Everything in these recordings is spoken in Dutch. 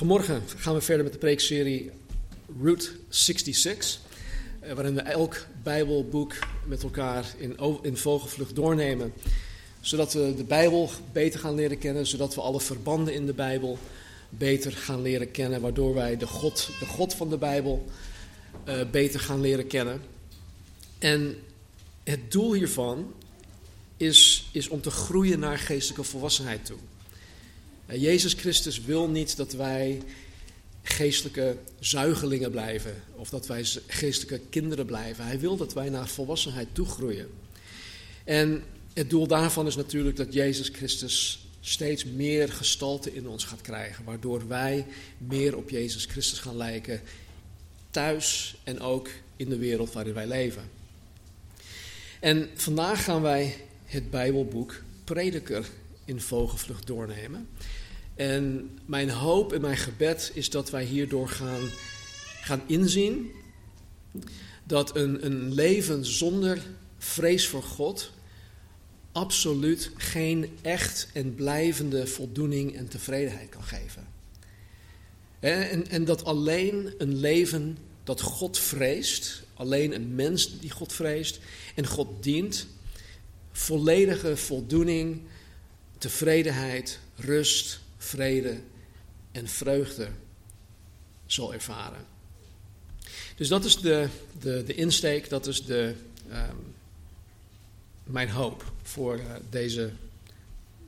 Vanmorgen gaan we verder met de preekserie Route 66, eh, waarin we elk Bijbelboek met elkaar in, vogelvlucht doornemen, zodat we de Bijbel beter gaan leren kennen, zodat we alle verbanden in de Bijbel beter gaan leren kennen, waardoor wij de God, de God van de Bijbel uh, beter gaan leren kennen. En het doel hiervan is, is om te groeien naar geestelijke volwassenheid toe. Jezus Christus wil niet dat wij geestelijke zuigelingen blijven of dat wij geestelijke kinderen blijven. Hij wil dat wij naar volwassenheid toe groeien. En het doel daarvan is natuurlijk dat Jezus Christus steeds meer gestalte in ons gaat krijgen, waardoor wij meer op Jezus Christus gaan lijken, thuis en ook in de wereld waarin wij leven. En vandaag gaan wij het Bijbelboek Prediker in vogelvlucht doornemen. En mijn hoop en mijn gebed is dat wij hierdoor gaan, gaan inzien dat een, een leven zonder vrees voor God absoluut geen echt en blijvende voldoening en tevredenheid kan geven. En, en dat alleen een leven dat God vreest, alleen een mens die God vreest en God dient, volledige voldoening, tevredenheid, rust, vrede en vreugde zal ervaren. Dus dat is de, de, de insteek, dat is de, um, mijn hoop voor uh, deze,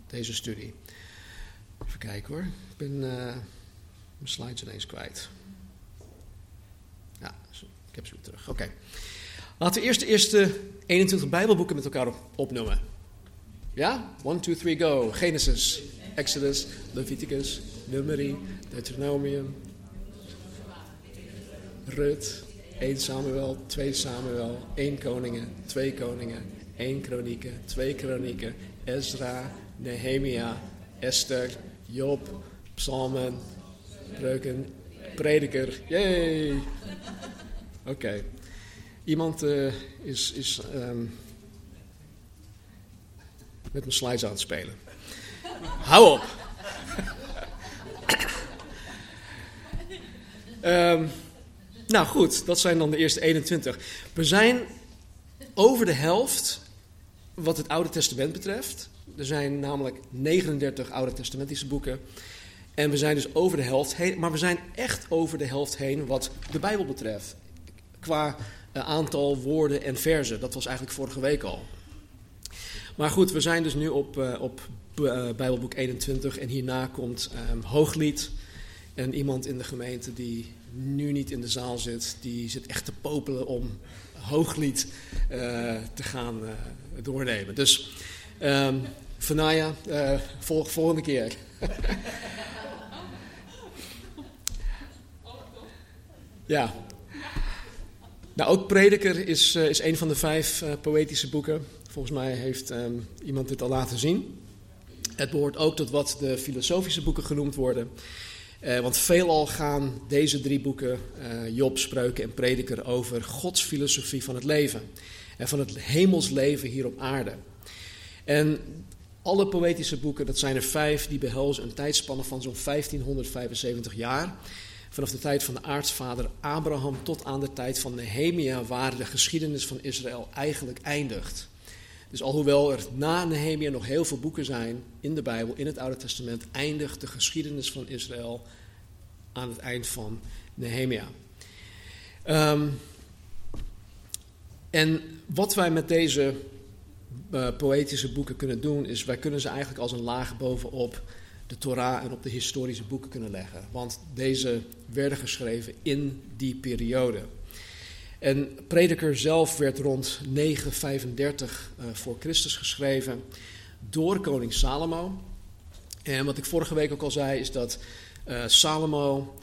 deze studie. Even kijken hoor, ik ben uh, mijn slides ineens kwijt. Ja, ik heb ze weer terug. Oké. Laten we eerst de eerste 21 Bijbelboeken met elkaar op, opnoemen. Ja? 1, 2, 3, go. Genesis, Exodus, Leviticus, Numeri, Deuteronomium, Rut, 1 Samuel, 2 Samuel, 1 Koningen, 2 Koningen, 1 Kronieken, 2 Kronieken, Ezra, Nehemia, Esther, Job, Psalmen, Breuken, Prediker. Yay! Oké. Iemand uh, is, is um, met mijn slides aan het spelen. Hou op. um, nou goed, dat zijn dan de eerste 21. We zijn over de helft wat het Oude Testament betreft. Er zijn namelijk 39 Oude Testamentische boeken. En we zijn dus over de helft heen. Maar we zijn echt over de helft heen wat de Bijbel betreft. Qua uh, aantal woorden en verzen. Dat was eigenlijk vorige week al. Maar goed, we zijn dus nu op, uh, op Bijbelboek 21 en hierna komt um, Hooglied. En iemand in de gemeente die nu niet in de zaal zit, die zit echt te popelen om Hooglied uh, te gaan doornemen. Dus um, Vanaya, volg, volgende keer. ja. Nou, ook Prediker is, is een van de vijf poëtische boeken. Volgens mij heeft um, iemand dit al laten zien. Het behoort ook tot wat de filosofische boeken genoemd worden. Uh, want veelal gaan deze drie boeken, uh, Job, Spreuken en Prediker, over Gods filosofie van het leven. En van het hemelsleven hier op aarde. En alle poëtische boeken, dat zijn er vijf, die behelzen een tijdspanne van zo'n 1575 jaar. Vanaf de tijd van de aartsvader Abraham tot aan de tijd van Nehemia, waar de geschiedenis van Israël eigenlijk eindigt. Dus alhoewel er na Nehemia nog heel veel boeken zijn in de Bijbel, in het Oude Testament, eindigt de geschiedenis van Israël aan het eind van Nehemia. Um, en wat wij met deze uh, poëtische boeken kunnen doen, is wij kunnen ze eigenlijk als een laag bovenop de Torah en op de historische boeken kunnen leggen. Want deze werden geschreven in die periode. En Prediker zelf werd rond 935 uh, voor Christus geschreven door koning Salomo. En wat ik vorige week ook al zei, is dat uh, Salomo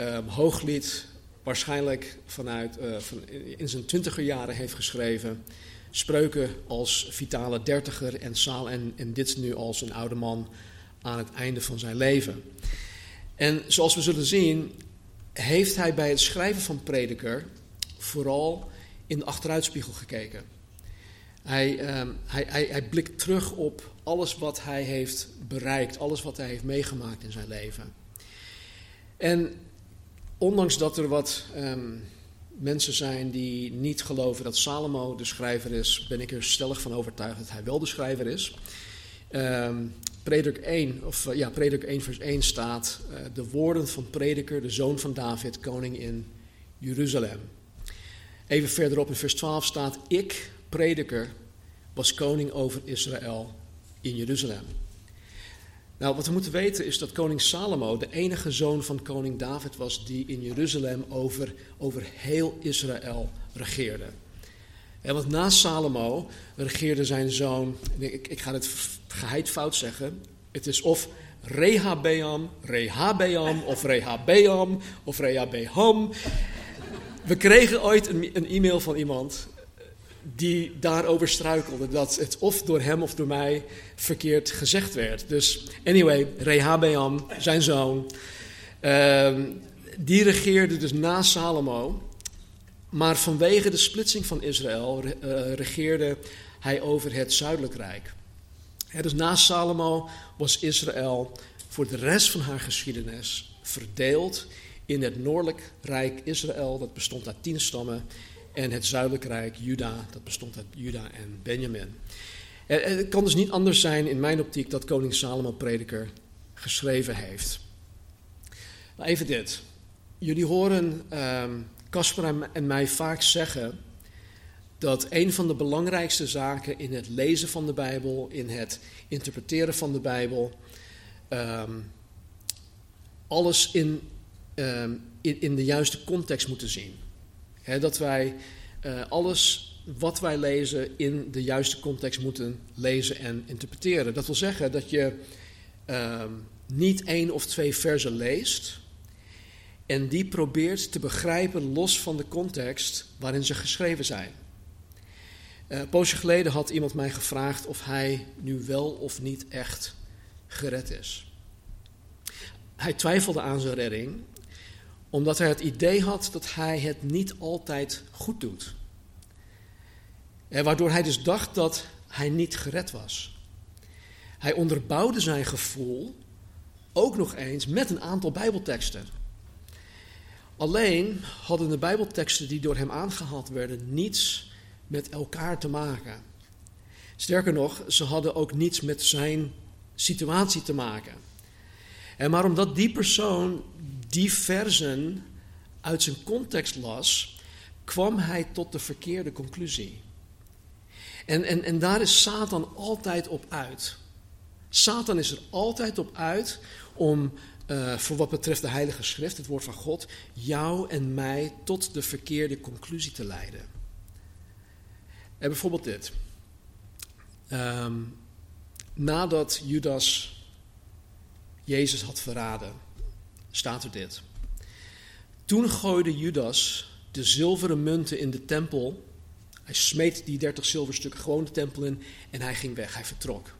uh, Hooglied waarschijnlijk vanuit, uh, van, in zijn twintiger jaren heeft geschreven. Spreuken als vitale dertiger en, en, en dit nu als een oude man aan het einde van zijn leven. En zoals we zullen zien, heeft hij bij het schrijven van Prediker vooral in de achteruitspiegel gekeken. Hij, um, hij, hij, hij blikt terug op alles wat hij heeft bereikt, alles wat hij heeft meegemaakt in zijn leven. En ondanks dat er wat ehm, mensen zijn die niet geloven dat Salomo de schrijver is, ben ik er stellig van overtuigd dat hij wel de schrijver is. Um, Predik 1, of, ja, Predik 1 vers 1 staat, uh, de woorden van prediker, de zoon van David, koning in Jeruzalem. Even verderop in vers 12 staat, ik, prediker, was koning over Israël in Jeruzalem. Nou, wat we moeten weten is dat koning Salomo de enige zoon van koning David was die in Jeruzalem over, over heel Israël regeerde. En want na Salomo regeerde zijn zoon, ik, ik ga het geheid fout zeggen, het is of Rehabeam, Rehabeam of Rehabeam of Rehabeam. We kregen ooit een, een e-mail van iemand die daarover struikelde. Dat het of door hem of door mij verkeerd gezegd werd. Dus anyway, Rehabeam, zijn zoon, uh, die regeerde dus na Salomo. Maar vanwege de splitsing van Israël uh, regeerde hij over het zuidelijk rijk. dus na Salomo was Israël voor de rest van haar geschiedenis verdeeld in het noordelijk rijk Israël. Dat bestond uit tien stammen. En het zuidelijk rijk Juda, dat bestond uit Juda en Benjamin. Het kan dus niet anders zijn in mijn optiek dat koning Salomo prediker geschreven heeft. Nou, even dit. Jullie horen Casper ehm, en mij vaak zeggen dat een van de belangrijkste zaken in het lezen van de Bijbel, in het interpreteren van de Bijbel, um, alles in, um, in, in de juiste context moeten zien dat wij uh, alles wat wij lezen in de juiste context moeten lezen en interpreteren. Dat wil zeggen dat je uh, niet één of twee versen leest en die probeert te begrijpen los van de context waarin ze geschreven zijn. Uh, een poosje geleden had iemand mij gevraagd of hij nu wel of niet echt gered is. Hij twijfelde aan zijn redding omdat hij het idee had dat hij het niet altijd goed doet. En waardoor hij dus dacht dat hij niet gered was. Hij onderbouwde zijn gevoel ook nog eens met een aantal Bijbelteksten. Alleen hadden de Bijbelteksten die door hem aangehaald werden niets met elkaar te maken. Sterker nog, ze hadden ook niets met zijn situatie te maken. En maar omdat die persoon die versen uit zijn context las, kwam hij tot de verkeerde conclusie. En, en, en daar is Satan altijd op uit. Satan is er altijd op uit om, uh, voor wat betreft de Heilige Schrift, het woord van God, jou en mij tot de verkeerde conclusie te leiden. En bijvoorbeeld dit. Um, nadat Judas Jezus had verraden, staat er dit. Toen gooide Judas de zilveren munten in de tempel. Hij smeet die dertig zilverstukken gewoon de tempel in en hij ging weg, hij vertrok.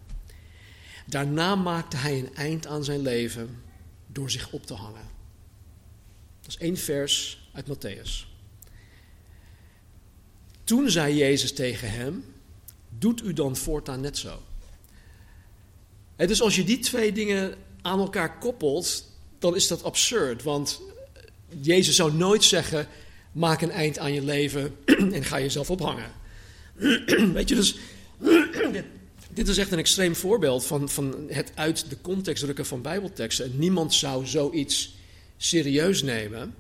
Daarna maakte hij een eind aan zijn leven door zich op te hangen. Dat is één vers uit Matthäus. Toen zei Jezus tegen hem: Doet u dan voortaan net zo? Het dus als je die twee dingen aan elkaar koppelt, dan is dat absurd. Want Jezus zou nooit zeggen: maak een eind aan je leven en ga jezelf ophangen. Weet je, dus dit is echt een extreem voorbeeld van, van het uit de context drukken van Bijbelteksten. En niemand zou zoiets serieus nemen.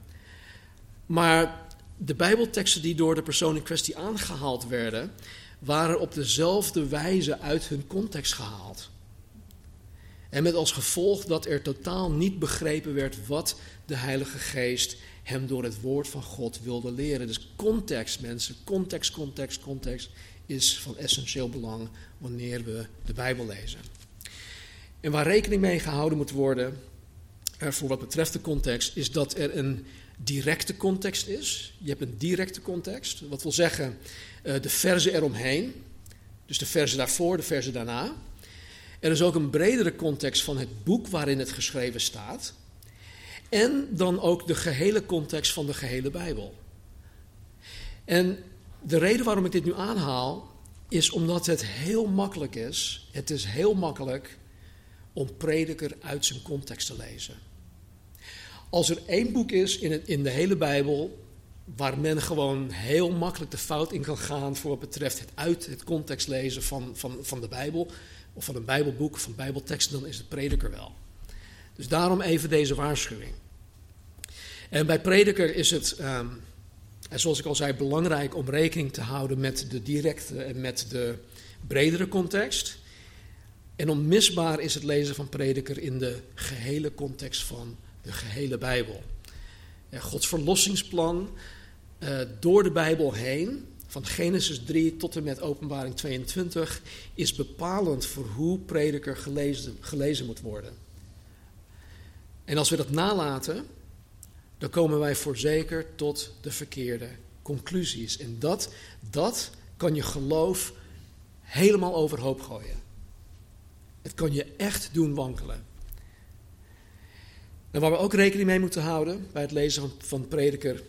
Maar de Bijbelteksten die door de persoon in kwestie aangehaald werden, waren op dezelfde wijze uit hun context gehaald. En met als gevolg dat er totaal niet begrepen werd wat de Heilige Geest hem door het woord van God wilde leren. Dus context, mensen, context, context, context is van essentieel belang wanneer we de Bijbel lezen. En waar rekening mee gehouden moet worden, eh, voor wat betreft de context, is dat er een directe context is. Je hebt een directe context, wat wil zeggen eh, de verzen eromheen. Dus de verzen daarvoor, de verzen daarna. Er is ook een bredere context van het boek waarin het geschreven staat. En dan ook de gehele context van de gehele Bijbel. En de reden waarom ik dit nu aanhaal, is omdat het heel makkelijk is. Het is heel makkelijk om prediker uit zijn context te lezen. als er één boek is in, in de hele Bijbel waar men gewoon heel makkelijk de fout in kan gaan voor wat betreft het uit het context lezen van, van, van de Bijbel, of van een Bijbelboek van Bijbelteksten, dan is het prediker wel. Dus daarom even deze waarschuwing. En bij prediker is het, um, en zoals ik al zei, belangrijk om rekening te houden met de directe en met de bredere context. En onmisbaar is het lezen van prediker in de gehele context van de gehele Bijbel. Gods verlossingsplan uh, door de Bijbel heen, van Genesis 3 tot en met Openbaring 22, is bepalend voor hoe prediker gelezen, gelezen moet worden. En als we dat nalaten, dan komen wij voorzeker tot de verkeerde conclusies. En dat, dat kan je geloof helemaal overhoop gooien. Het kan je echt doen wankelen. En waar we ook rekening mee moeten houden bij het lezen van, van prediker,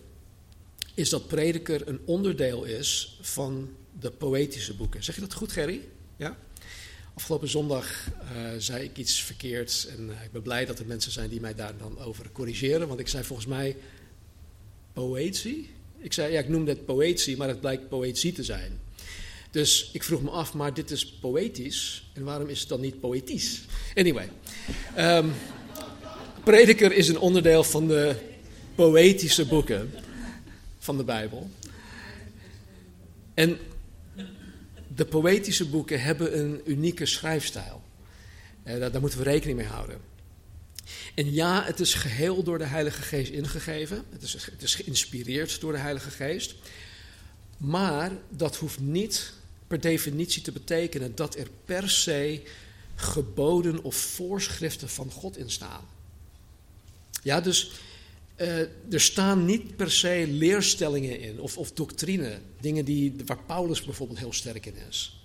is dat prediker een onderdeel is van de poëtische boeken. Zeg je dat goed, Gerry? Ja? Afgelopen zondag uh, zei ik iets verkeerds en uh, ik ben blij dat er mensen zijn die mij daar dan over corrigeren, want ik zei volgens mij poëtie. Ik zei, ja, ik noemde het poëtie, maar het blijkt poëzie te zijn. Dus ik vroeg me af, maar dit is poëtisch en waarom is het dan niet poëtisch? Anyway, um, prediker is een onderdeel van de poëtische boeken van de Bijbel. En de poëtische boeken hebben een unieke schrijfstijl. Eh, daar, moeten we rekening mee houden. En ja, het is geheel door de Heilige Geest ingegeven. Het is, het is geïnspireerd door de Heilige Geest. Maar dat hoeft niet per definitie te betekenen dat er per se geboden of voorschriften van God in staan. Ja, dus uh, er staan niet per se leerstellingen in of, of doctrine, dingen die, waar Paulus bijvoorbeeld heel sterk in is.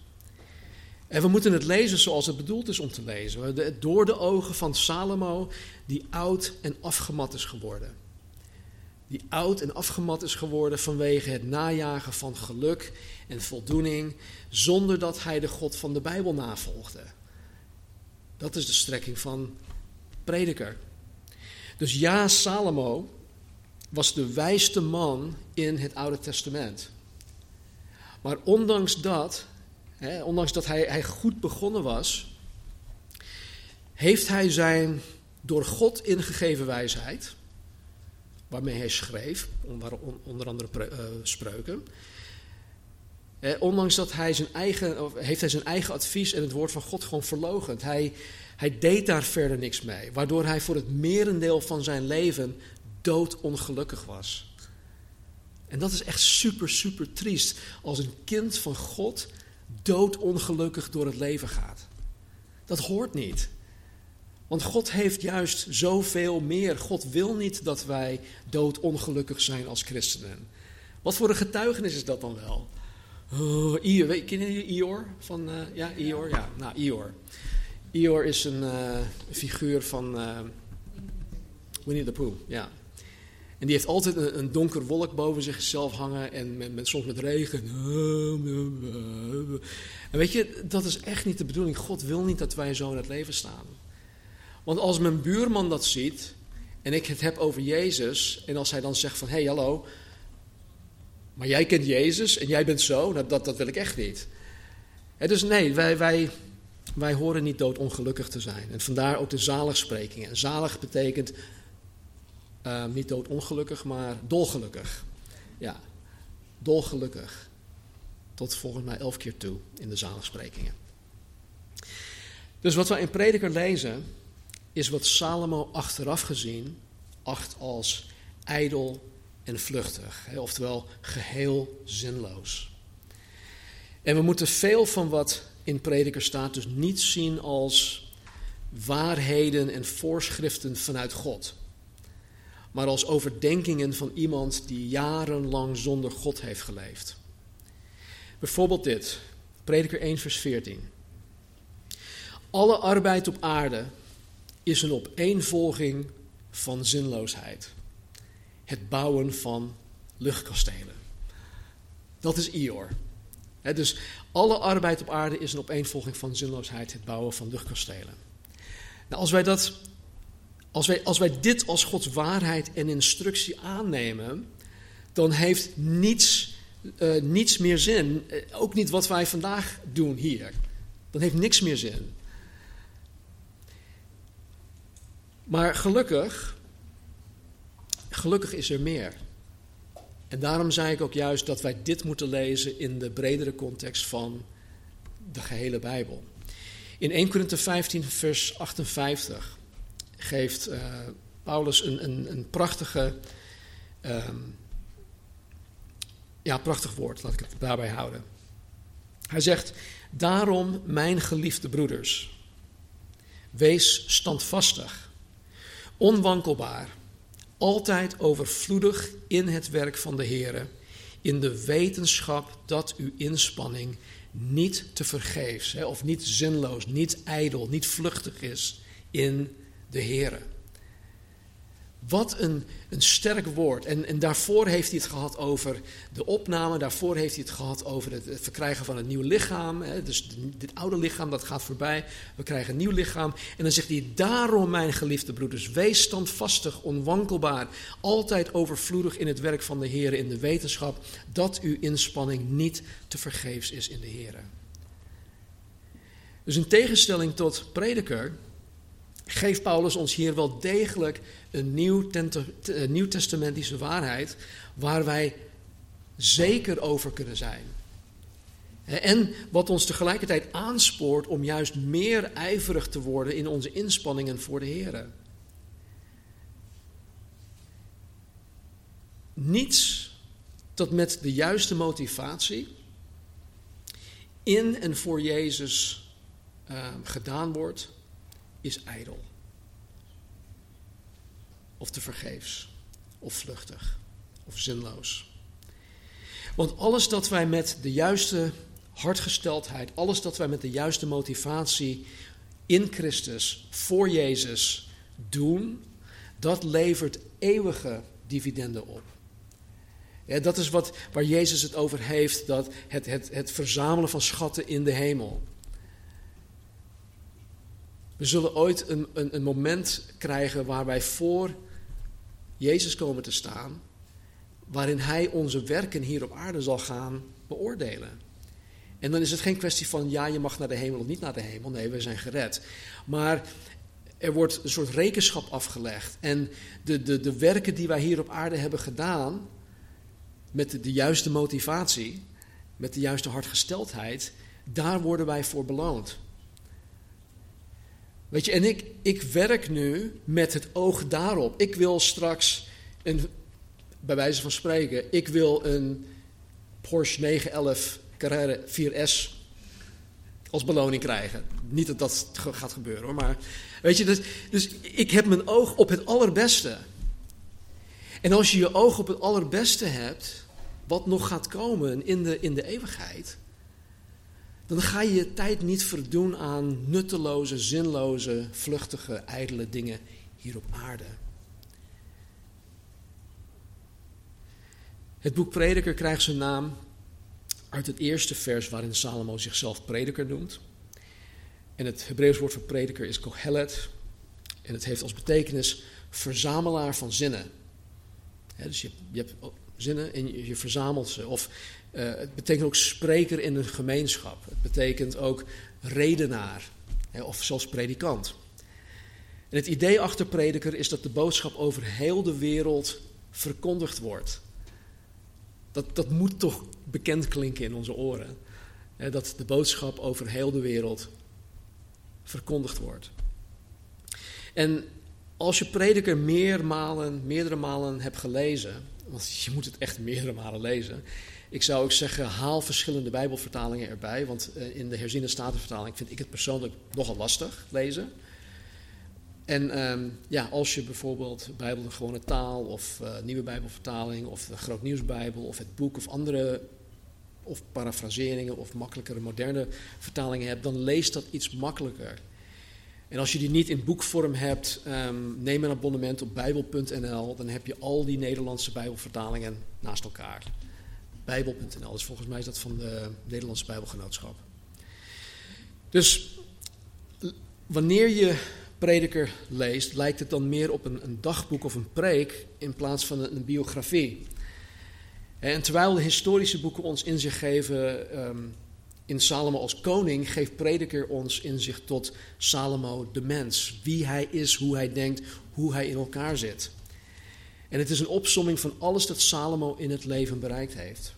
En we moeten het lezen zoals het bedoeld is om te lezen. door de ogen van Salomo, die oud en afgemat is geworden. Die oud en afgemat is geworden vanwege het najagen van geluk en voldoening, zonder dat hij de God van de Bijbel navolgde. Dat is de strekking van prediker. Dus ja, Salomo was de wijste man in het Oude Testament. Maar ondanks dat, hè, ondanks dat hij, hij goed begonnen was, heeft hij zijn door God ingegeven wijsheid, waarmee hij schreef, onder andere uh, spreuken, ondanks dat hij zijn eigen, heeft hij zijn eigen advies en het woord van God gewoon verlogend. Hij, hij deed daar verder niks mee, waardoor hij voor het merendeel van zijn leven doodongelukkig was. En dat is echt super, super triest als een kind van God doodongelukkig door het leven gaat. Dat hoort niet. Want God heeft juist zoveel meer. God wil niet dat wij doodongelukkig zijn als christenen. Wat voor een getuigenis is dat dan wel? Oh, Ior, ken je Ior? Van, uh, ja, Ior? Ja, nou, Ior. Ior is een uh, figuur van uh, Winnie the Pooh, ja. En die heeft altijd een, donker wolk boven zichzelf hangen en met, soms met regen. En weet je, dat is echt niet de bedoeling. God wil niet dat wij zo in het leven staan. Want als mijn buurman dat ziet en ik het heb over Jezus en als hij dan zegt van, hé hey, hallo, maar jij kent Jezus en jij bent zo, dat, dat, wil ik echt niet. dus nee, wij, wij, wij horen niet doodongelukkig te zijn. En vandaar ook de zaligsprekingen. En zalig betekent uh, niet doodongelukkig, maar dolgelukkig. Ja, dolgelukkig. Tot volgens mij elf keer toe in de zaligsprekingen. Dus wat we in Prediker lezen, is wat Salomo achteraf gezien acht als ijdel en vluchtig. Oftewel geheel zinloos. En we moeten veel van wat in prediker staat dus niet zien als waarheden en voorschriften vanuit God. Maar als overdenkingen van iemand die jarenlang zonder God heeft geleefd. Bijvoorbeeld dit, prediker 1 vers 14. Alle arbeid op aarde is een opeenvolging van zinloosheid het bouwen van luchtkastelen. Dat is Ior. dus alle arbeid op aarde is een opeenvolging van zinloosheid, het bouwen van luchtkastelen. Nou, als wij dat Als wij, als wij dit als Gods waarheid en instructie aannemen, dan heeft niets, uh, niets meer zin. Uh, ook niet wat wij vandaag doen hier. Dan heeft niks meer zin. Maar gelukkig, gelukkig is er meer. En daarom zei ik ook juist dat wij dit moeten lezen in de bredere context van de gehele Bijbel. In 1 Korinthe 15, vers 58 geeft uh, Paulus een, een, een prachtige, um, ja, prachtig woord, laat ik het daarbij houden. Hij zegt, daarom mijn geliefde broeders, wees standvastig, onwankelbaar, altijd overvloedig in het werk van de Heer, in de wetenschap dat uw inspanning niet te vergeefs, of niet zinloos, niet ijdel, niet vluchtig is in de Heer. Wat een, een sterk woord. En, en daarvoor heeft hij het gehad over de opname, daarvoor heeft hij het gehad over het, verkrijgen van een nieuw lichaam. Hè. Dus dit oude lichaam dat gaat voorbij, we krijgen een nieuw lichaam. En dan zegt hij, daarom mijn geliefde broeders, wees standvastig, onwankelbaar, altijd overvloedig in het werk van de Heer, in de wetenschap dat uw inspanning niet te vergeefs is in de Heer. Dus in tegenstelling tot prediker geeft Paulus ons hier wel degelijk een nieuw, nieuwtestamentische waarheid waar wij zeker over kunnen zijn. En wat ons tegelijkertijd aanspoort om juist meer ijverig te worden in onze inspanningen voor de Heer. Niets dat met de juiste motivatie in en voor Jezus uh, gedaan wordt, is ijdel. Of te vergeefs, of vluchtig, of zinloos. Want alles dat wij met de juiste hartgesteldheid, alles dat wij met de juiste motivatie in Christus, voor Jezus doen, dat levert eeuwige dividenden op. Ja, dat is wat, waar Jezus het over heeft, dat het, het, het verzamelen van schatten in de hemel. We zullen ooit een, een, een moment krijgen waar wij voor Jezus komen te staan, waarin Hij onze werken hier op aarde zal gaan beoordelen. En dan is het geen kwestie van ja, je mag naar de hemel of niet naar de hemel. Nee, we zijn gered. Maar er wordt een soort rekenschap afgelegd. En de, de, de werken die wij hier op aarde hebben gedaan, met de, de juiste motivatie, met de juiste hartgesteldheid, daar worden wij voor beloond. Weet je, en ik, ik werk nu met het oog daarop. Ik wil straks, een, bij wijze van spreken, ik wil een Porsche 911 Carrera 4S als beloning krijgen. Niet dat dat gaat gebeuren hoor, maar weet je, dus, dus ik heb mijn oog op het allerbeste. En als je je oog op het allerbeste hebt, wat nog gaat komen in de, in de eeuwigheid, dan ga je je tijd niet verdoen aan nutteloze, zinloze, vluchtige, ijdele dingen hier op aarde. Het boek Prediker krijgt zijn naam uit het eerste vers waarin Salomo zichzelf prediker noemt. En het Hebreeuws woord voor prediker is kohelet. En het heeft als betekenis verzamelaar van zinnen. dus je, je, hebt zinnen en je, je verzamelt ze. Of uh, het betekent ook spreker in een gemeenschap. Het betekent ook redenaar hè, of zelfs predikant. En het idee achter prediker is dat de boodschap over heel de wereld verkondigd wordt. Dat, dat moet toch bekend klinken in onze oren. Hè, dat de boodschap over heel de wereld verkondigd wordt. En als je prediker meermalen, meerdere malen hebt gelezen, want je moet het echt meerdere malen lezen, ik zou ook zeggen, haal verschillende Bijbelvertalingen erbij. Want uh, in de herziene statenvertaling vind ik het persoonlijk nogal lastig lezen. En um, ja, als je bijvoorbeeld Bijbel de gewone taal of uh, nieuwe Bijbelvertaling of de Groot Nieuwsbijbel of het boek of andere of parafraseringen of makkelijkere moderne vertalingen hebt, dan leest dat iets makkelijker. En als je die niet in boekvorm hebt, um, neem een abonnement op bijbel.nl. Dan heb je al die Nederlandse Bijbelvertalingen naast elkaar. Bijbel.nl. Dus volgens mij is dat van de Nederlandse Bijbelgenootschap. Dus wanneer je prediker leest, lijkt het dan meer op een, een dagboek of een preek in plaats van een, biografie. En terwijl de historische boeken ons inzicht geven um, in Salomo als koning, geeft prediker ons inzicht tot Salomo de mens. Wie hij is, hoe hij denkt, hoe hij in elkaar zit. En het is een opsomming van alles dat Salomo in het leven bereikt heeft.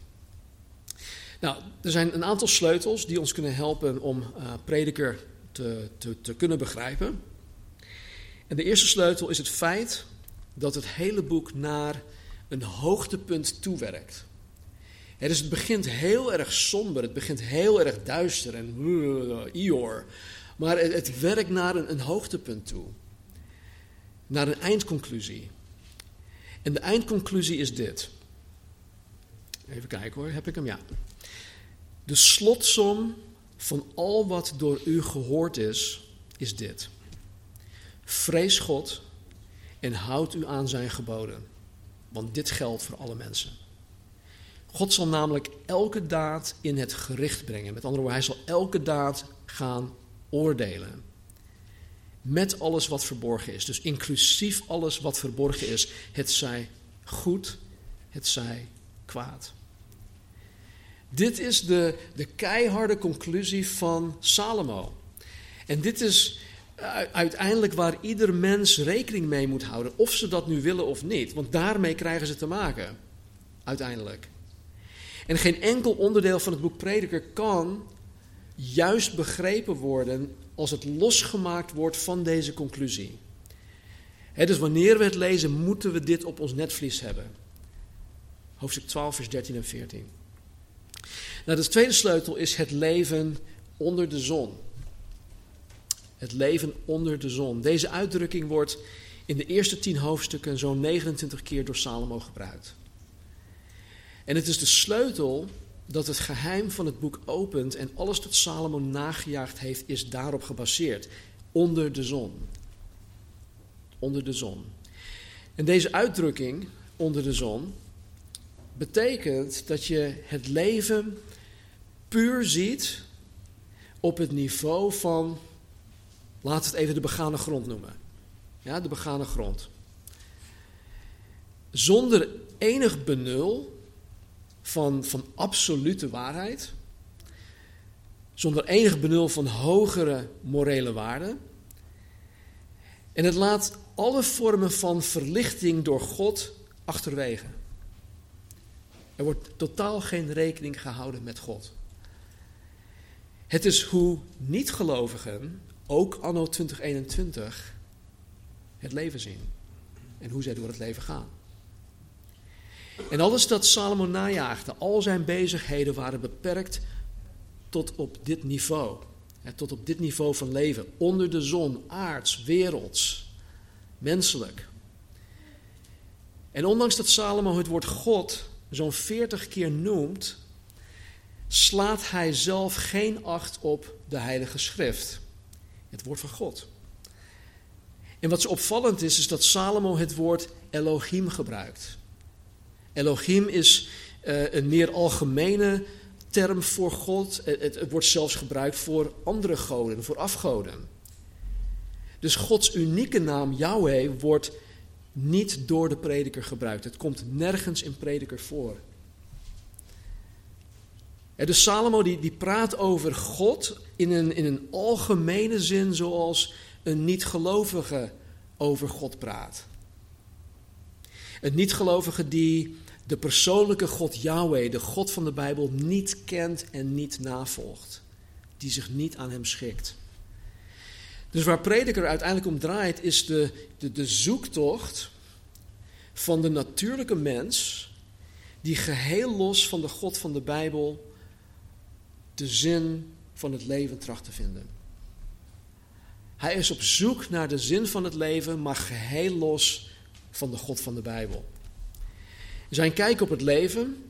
Nou, er zijn een aantal sleutels die ons kunnen helpen om uh, prediker te, te, te kunnen begrijpen. En de eerste sleutel is het feit dat het hele boek naar een hoogtepunt toewerkt. Het, is, het begint heel erg somber, het begint heel erg duister en Ior. Maar het, het, werkt naar een, een hoogtepunt toe. Naar een eindconclusie. En de eindconclusie is dit. Even kijken hoor, heb ik hem? Ja. De slotsom van al wat door u gehoord is, is dit. Vrees God en houd u aan zijn geboden, want dit geldt voor alle mensen. God zal namelijk elke daad in het gericht brengen. Met andere woorden, hij zal elke daad gaan oordelen. Met alles wat verborgen is. Dus inclusief alles wat verborgen is. Het zij goed, het zij kwaad. Dit is de, de keiharde conclusie van Salomo. En dit is uiteindelijk waar ieder mens rekening mee moet houden, of ze dat nu willen of niet. Want daarmee krijgen ze te maken, uiteindelijk. En geen enkel onderdeel van het boek Prediker kan juist begrepen worden als het losgemaakt wordt van deze conclusie. dus wanneer we het lezen, moeten we dit op ons netvlies hebben. Hoofdstuk 12, vers 13 en 14. Nou, de tweede sleutel is het leven onder de zon. Het leven onder de zon. Deze uitdrukking wordt in de eerste tien hoofdstukken zo'n 29 keer door Salomo gebruikt. En het is de sleutel dat het geheim van het boek opent en alles dat Salomo nagejaagd heeft is daarop gebaseerd. Onder de zon. Onder de zon. En deze uitdrukking, onder de zon, betekent dat je het leven puur ziet op het niveau van, laat het even de begane grond noemen. Ja, de begane grond. Zonder enig benul van, van absolute waarheid, zonder enig benul van hogere morele waarden. En het laat alle vormen van verlichting door God achterwege. Er wordt totaal geen rekening gehouden met God. Het is hoe niet-gelovigen, ook anno 2021, het leven zien. En hoe zij door het leven gaan. En alles dat Salomo najaagde, al zijn bezigheden waren beperkt tot op dit niveau. tot op dit niveau van leven. Onder de zon, aards, werelds, menselijk. En ondanks dat Salomo het woord God zo'n veertig keer noemt, slaat hij zelf geen acht op de Heilige Schrift, het woord van God. En wat zo opvallend is, is dat Salomo het woord Elohim gebruikt. Elohim is uh, een meer algemene term voor God. Het, het, wordt zelfs gebruikt voor andere goden, voor afgoden. Dus Gods unieke naam, Yahweh, wordt niet door de prediker gebruikt. Het komt nergens in prediker voor. En dus Salomo die, die praat over God in een, in een algemene zin zoals een niet-gelovige over God praat. Een niet-gelovige die de persoonlijke God Yahweh, de God van de Bijbel, niet kent en niet navolgt. Die zich niet aan hem schikt. Dus waar prediker uiteindelijk om draait, is de, de, de zoektocht van de natuurlijke mens, die geheel los van de God van de Bijbel de zin van het leven tracht te vinden. Hij is op zoek naar de zin van het leven, maar geheel los van de God van de Bijbel. Zijn kijk op het leven,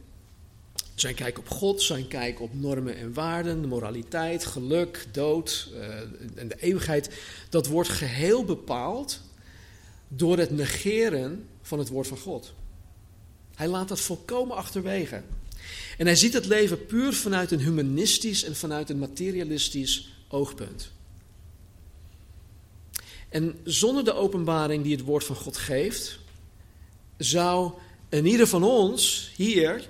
zijn kijk op God, zijn kijk op normen en waarden, de moraliteit, geluk, dood uh, en de eeuwigheid, dat wordt geheel bepaald door het negeren van het woord van God. Hij laat dat volkomen achterwege. En hij ziet het leven puur vanuit een humanistisch en vanuit een materialistisch oogpunt. En zonder de openbaring die het woord van God geeft, zou een ieder van ons hier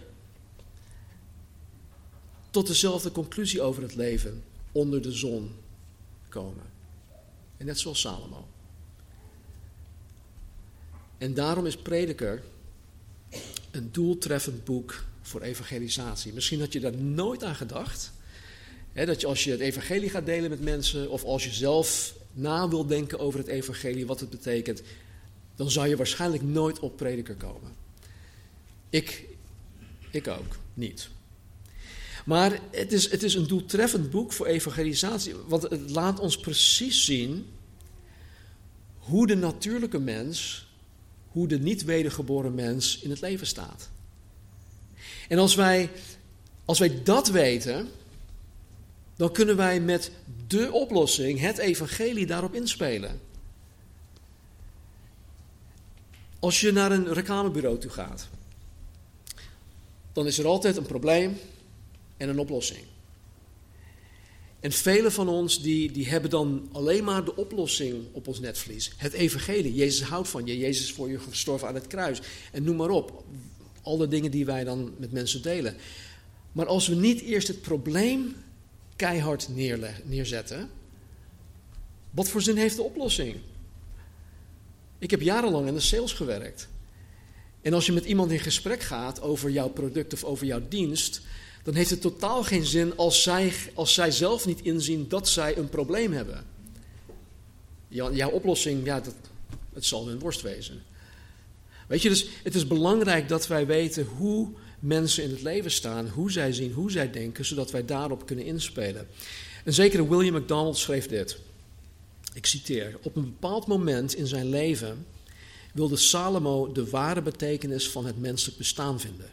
tot dezelfde conclusie over het leven onder de zon komen. En net zoals Salomo. En daarom is Prediker een doeltreffend boek voor evangelisatie. Misschien had je daar nooit aan gedacht. Hè, dat je als je het evangelie gaat delen met mensen, of als je zelf na wil denken over het evangelie, wat het betekent, dan zou je waarschijnlijk nooit op prediker komen. Ik, ik ook niet. Maar het is, het is een doeltreffend boek voor evangelisatie, want het laat ons precies zien hoe de natuurlijke mens, hoe de niet wedergeboren mens in het leven staat. En als wij, als wij dat weten, dan kunnen wij met de oplossing, het evangelie, daarop inspelen. Als je naar een reclamebureau toe gaat, dan is er altijd een probleem en een oplossing. En velen van ons die, die hebben dan alleen maar de oplossing op ons netvlies. Het evangelie. Jezus houdt van je. Jezus is voor je gestorven aan het kruis. En noem maar op. Alle dingen die wij dan met mensen delen. Maar als we niet eerst het probleem keihard neerzetten, wat voor zin heeft de oplossing? Ik heb jarenlang in de sales gewerkt. En als je met iemand in gesprek gaat over jouw product of over jouw dienst, dan heeft het totaal geen zin als zij, als zij zelf niet inzien dat zij een probleem hebben. Jouw oplossing, ja, dat, het zal hun worst wezen. Weet je, dus het is belangrijk dat wij weten hoe mensen in het leven staan, hoe zij zien, hoe zij denken, zodat wij daarop kunnen inspelen. Een zekere William MacDonald schreef dit. Ik citeer: Op een bepaald moment in zijn leven wilde Salomo de ware betekenis van het menselijk bestaan vinden.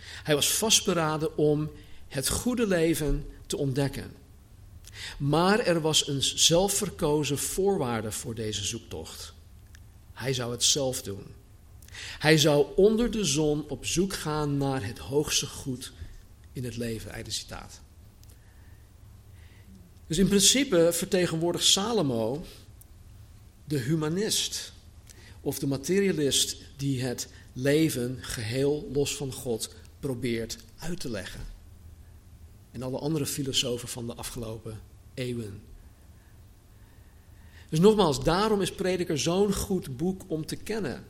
Hij was vastberaden om het goede leven te ontdekken. Maar er was een zelfverkozen voorwaarde voor deze zoektocht. Hij zou het zelf doen. Hij zou onder de zon op zoek gaan naar het hoogste goed in het leven. Einde citaat. Dus in principe vertegenwoordigt Salomo de humanist of de materialist die het leven geheel los van God probeert uit te leggen. En alle andere filosofen van de afgelopen eeuwen. Dus nogmaals, daarom is Prediker zo'n goed boek om te kennen.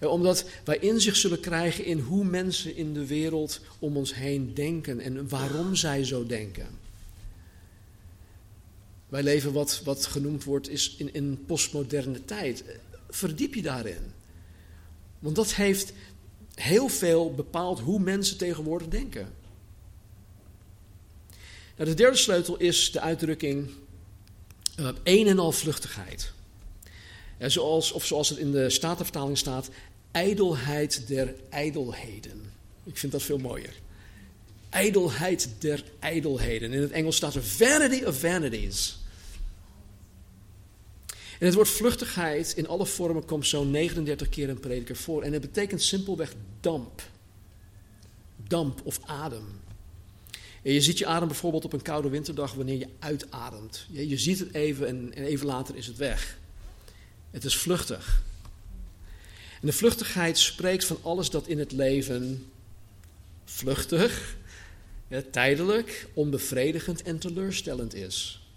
Omdat wij inzicht zullen krijgen in hoe mensen in de wereld om ons heen denken en waarom zij zo denken. Wij leven wat, wat genoemd wordt is in, in een postmoderne tijd. Verdiep je daarin. Want dat heeft heel veel bepaald hoe mensen tegenwoordig denken. Nou, de derde sleutel is de uitdrukking uh, een en al vluchtigheid. Zoals, of zoals het in de Statenvertaling staat, ijdelheid der ijdelheden. Ik vind dat veel mooier. Ijdelheid der ijdelheden. In het Engels staat er vanity of vanities. En het woord vluchtigheid in alle vormen komt zo'n 39 keer in prediker voor. En het betekent simpelweg damp. Damp of adem. En je ziet je adem bijvoorbeeld op een koude winterdag wanneer je uitademt. Je, je ziet het even en, en even later is het weg. Het is vluchtig. En de vluchtigheid spreekt van alles dat in het leven vluchtig, ja, tijdelijk, onbevredigend en teleurstellend is.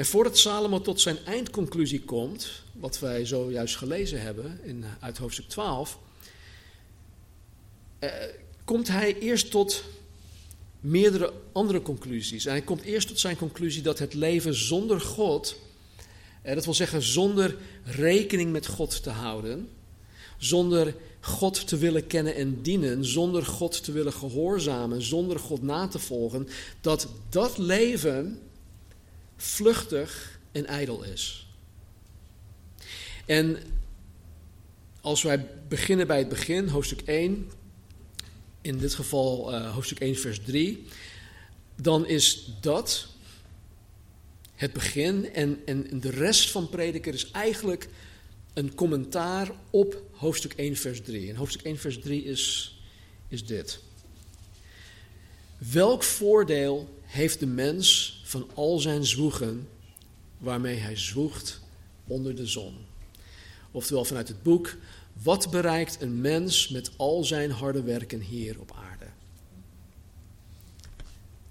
En voordat Salomo tot zijn eindconclusie komt, wat wij zojuist gelezen hebben in, uit hoofdstuk 12, eh, komt hij eerst tot meerdere andere conclusies. En hij komt eerst tot zijn conclusie dat het leven zonder God, eh, dat wil zeggen zonder rekening met God te houden, zonder God te willen kennen en dienen, zonder God te willen gehoorzamen, zonder God na te volgen, dat dat leven vluchtig en ijdel is. En als wij beginnen bij het begin, hoofdstuk 1, in dit geval uh, hoofdstuk 1, vers 3, dan is dat het begin en, en de rest van prediker is eigenlijk een commentaar op hoofdstuk 1, vers 3. En hoofdstuk 1, vers 3 is, is dit. Welk voordeel heeft de mens van al zijn zwoegen waarmee hij zwoegt onder de zon. Oftewel vanuit het boek, wat bereikt een mens met al zijn harde werken hier op aarde?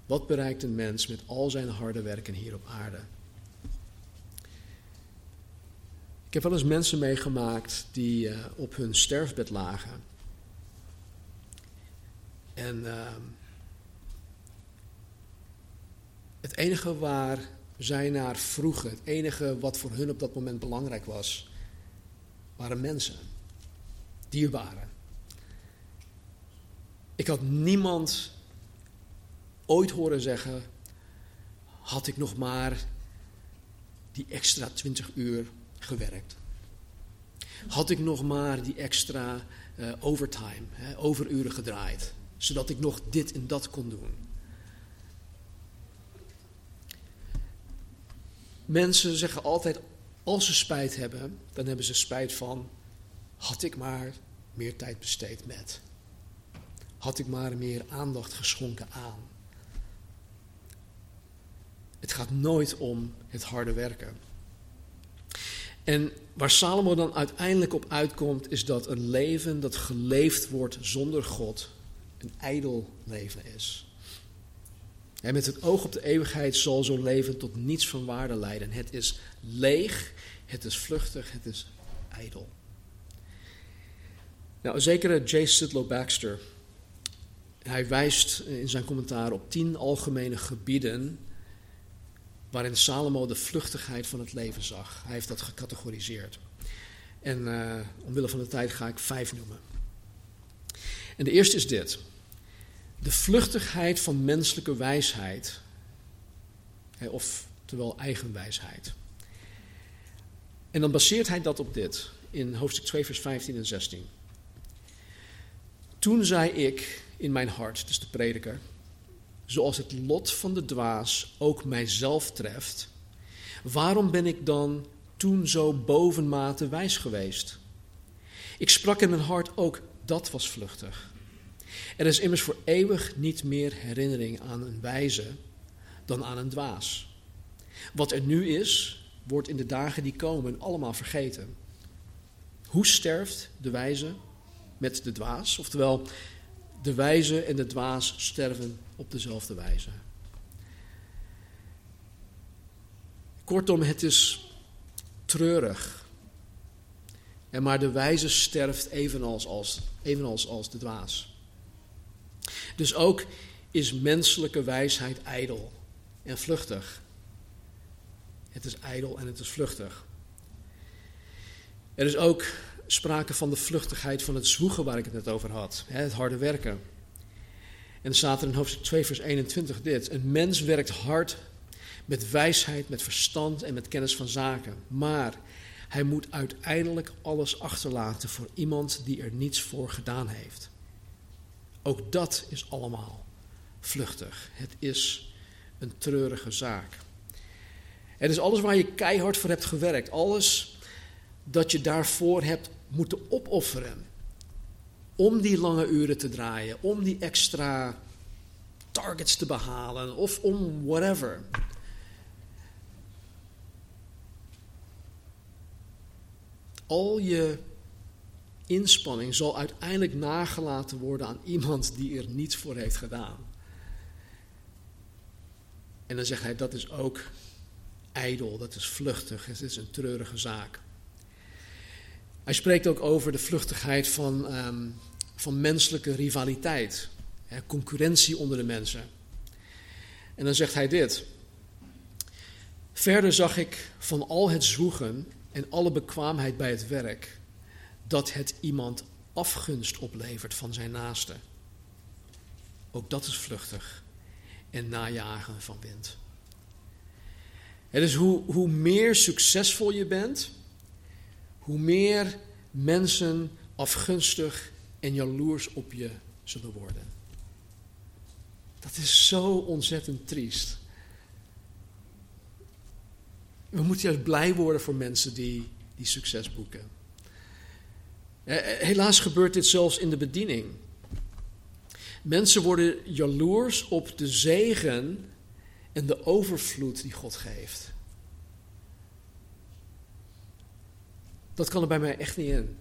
Wat bereikt een mens met al zijn harde werken hier op aarde? Ik heb wel eens mensen meegemaakt die uh, op hun sterfbed lagen. En uh, het enige waar zij naar vroegen, het enige wat voor hun op dat moment belangrijk was, waren mensen, dierbaren. Ik had niemand ooit horen zeggen: had ik nog maar die extra 20 uur gewerkt. Had ik nog maar die extra uh, overtime, hè, overuren gedraaid, zodat ik nog dit en dat kon doen. Mensen zeggen altijd, als ze spijt hebben, dan hebben ze spijt van, had ik maar meer tijd besteed met. Had ik maar meer aandacht geschonken aan. Het gaat nooit om het harde werken. En waar Salomo dan uiteindelijk op uitkomt, is dat een leven dat geleefd wordt zonder God een ijdel leven is. En met het oog op de eeuwigheid zal zo'n leven tot niets van waarde leiden. Het is leeg, het is vluchtig, het is ijdel. Nou, zekere J. Sidlow Baxter, hij wijst in zijn commentaar op tien algemene gebieden waarin Salomo de vluchtigheid van het leven zag. Hij heeft dat gecategoriseerd. En uh, omwille van de tijd ga ik vijf noemen. En de eerste is dit. De vluchtigheid van menselijke wijsheid, of terwijl eigenwijsheid. En dan baseert hij dat op dit, in hoofdstuk 2, vers 15 en 16. Toen zei ik in mijn hart, dus de prediker, zoals het lot van de dwaas ook mijzelf treft, waarom ben ik dan toen zo bovenmate wijs geweest? Ik sprak in mijn hart ook, dat was vluchtig. Er is immers voor eeuwig niet meer herinnering aan een wijze dan aan een dwaas. Wat er nu is, wordt in de dagen die komen allemaal vergeten. Hoe sterft de wijze met de dwaas? Oftewel, de wijze en de dwaas sterven op dezelfde wijze. Kortom, het is treurig. En maar de wijze sterft evenals als, evenals als de dwaas. Dus ook is menselijke wijsheid ijdel en vluchtig. Het is ijdel en het is vluchtig. Er is ook sprake van de vluchtigheid van het zwoegen waar ik het net over had. Het harde werken. En dan staat er in hoofdstuk 2, vers 21 dit. Een mens werkt hard met wijsheid, met verstand en met kennis van zaken. Maar hij moet uiteindelijk alles achterlaten voor iemand die er niets voor gedaan heeft. Ook dat is allemaal vluchtig. Het is een treurige zaak. Het is alles waar je keihard voor hebt gewerkt. Alles dat je daarvoor hebt moeten opofferen om die lange uren te draaien, om die extra targets te behalen of om whatever. Al je inspanning zal uiteindelijk nagelaten worden aan iemand die er niets voor heeft gedaan. En dan zegt hij dat is ook ijdel, dat is vluchtig, het is een treurige zaak. Hij spreekt ook over de vluchtigheid van, um, van menselijke rivaliteit, hè, concurrentie onder de mensen. En dan zegt hij dit. Verder zag ik van al het zwoegen en alle bekwaamheid bij het werk, dat het iemand afgunst oplevert van zijn naaste. Ook dat is vluchtig en najagen van wind. Het is hoe, hoe meer succesvol je bent, hoe meer mensen afgunstig en jaloers op je zullen worden. Dat is zo ontzettend triest. We moeten juist blij worden voor mensen die, die succes boeken. Eh, eh, helaas gebeurt dit zelfs in de bediening. Mensen worden jaloers op de zegen en de overvloed die God geeft. Dat kan er bij mij echt niet in.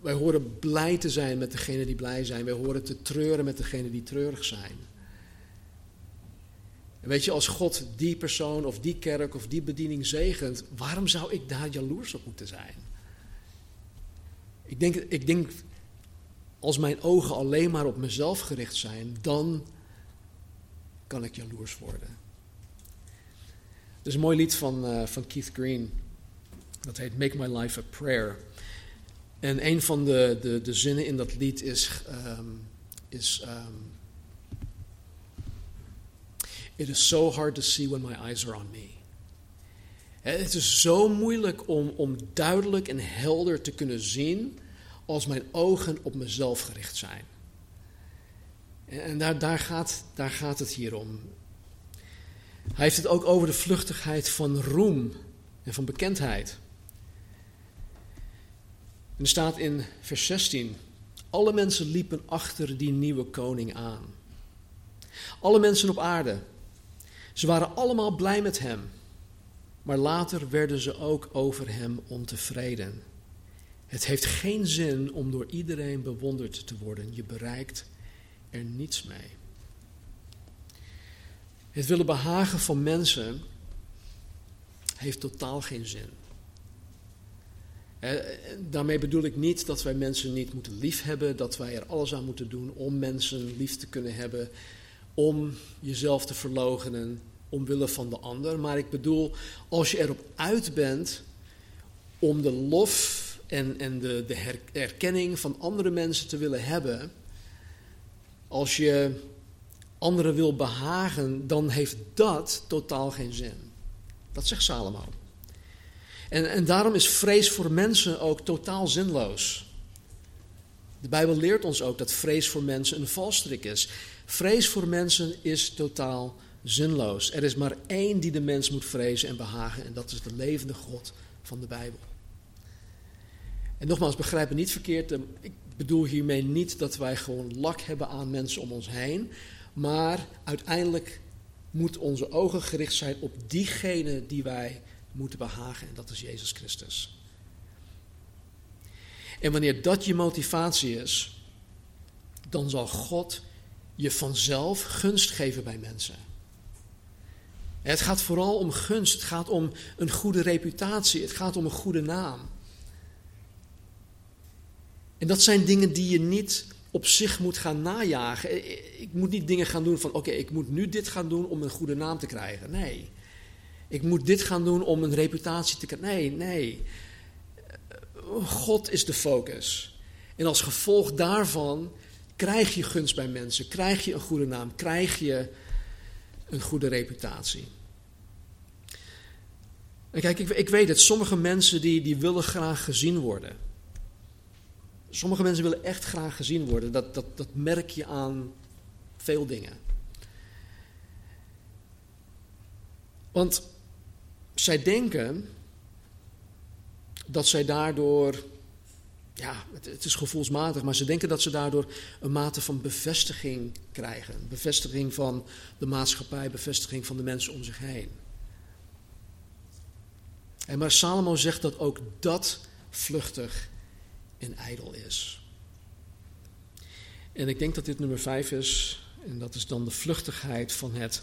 Wij horen blij te zijn met degenen die blij zijn. Wij horen te treuren met degenen die treurig zijn. Weet je, als God die persoon of die kerk of die bediening zegent, waarom zou ik daar jaloers op moeten zijn? Ik denk, ik denk als mijn ogen alleen maar op mezelf gericht zijn, dan kan ik jaloers worden. Er is een mooi lied van, uh, van Keith Green. Dat heet Make My Life a Prayer. En een van de, de, de zinnen in dat lied is. Um, is um, It is so hard to see when my eyes are on me. Het is zo moeilijk om, om duidelijk en helder te kunnen zien als mijn ogen op mezelf gericht zijn. En daar, daar, gaat, daar gaat het hier om. Hij heeft het ook over de vluchtigheid van roem en van bekendheid. En er staat in vers 16: Alle mensen liepen achter die nieuwe koning aan. Alle mensen op aarde. Ze waren allemaal blij met hem. Maar later werden ze ook over hem ontevreden. Het heeft geen zin om door iedereen bewonderd te worden. Je bereikt er niets mee. Het willen behagen van mensen heeft totaal geen zin. Eh, daarmee bedoel ik niet dat wij mensen niet moeten liefhebben, dat wij er alles aan moeten doen om mensen lief te kunnen hebben, om jezelf te verloochenen omwille van de ander. Maar ik bedoel, als je erop uit bent om de lof en, en de, de erkenning van andere mensen te willen hebben, als je anderen wil behagen, dan heeft dat totaal geen zin. Dat zegt Salomo. En, en daarom is vrees voor mensen ook totaal zinloos. De Bijbel leert ons ook dat vrees voor mensen een valstrik is. Vrees voor mensen is totaal zinloos. Er is maar één die de mens moet vrezen en behagen, en dat is de levende God van de Bijbel. En nogmaals, begrijp niet verkeerd. Eh, ik bedoel hiermee niet dat wij gewoon lak hebben aan mensen om ons heen. Maar uiteindelijk moet onze ogen gericht zijn op diegene die wij moeten behagen. En dat is Jezus Christus. En wanneer dat je motivatie is, dan zal God je vanzelf gunst geven bij mensen. Het gaat vooral om gunst, het gaat om een goede reputatie, het gaat om een goede naam. En dat zijn dingen die je niet op zich moet gaan najagen. Ik moet niet dingen gaan doen van oké, ik moet nu dit gaan doen om een goede naam te krijgen. Nee. Ik moet dit gaan doen om een reputatie te krijgen. Nee, nee. God is de focus. En als gevolg daarvan krijg je gunst bij mensen, krijg je een goede naam, krijg je een goede reputatie. En kijk, ik, ik weet het, sommige mensen die, die willen graag gezien worden. Sommige mensen willen echt graag gezien worden. Dat, dat, dat merk je aan veel dingen. Want zij denken dat zij daardoor, ja, het, is gevoelsmatig, maar ze denken dat ze daardoor een mate van bevestiging krijgen. Bevestiging van de maatschappij, bevestiging van de mensen om zich heen. En maar Salomo zegt dat ook dat vluchtig en ijdel is. En ik denk dat dit nummer vijf is, en dat is dan de vluchtigheid van het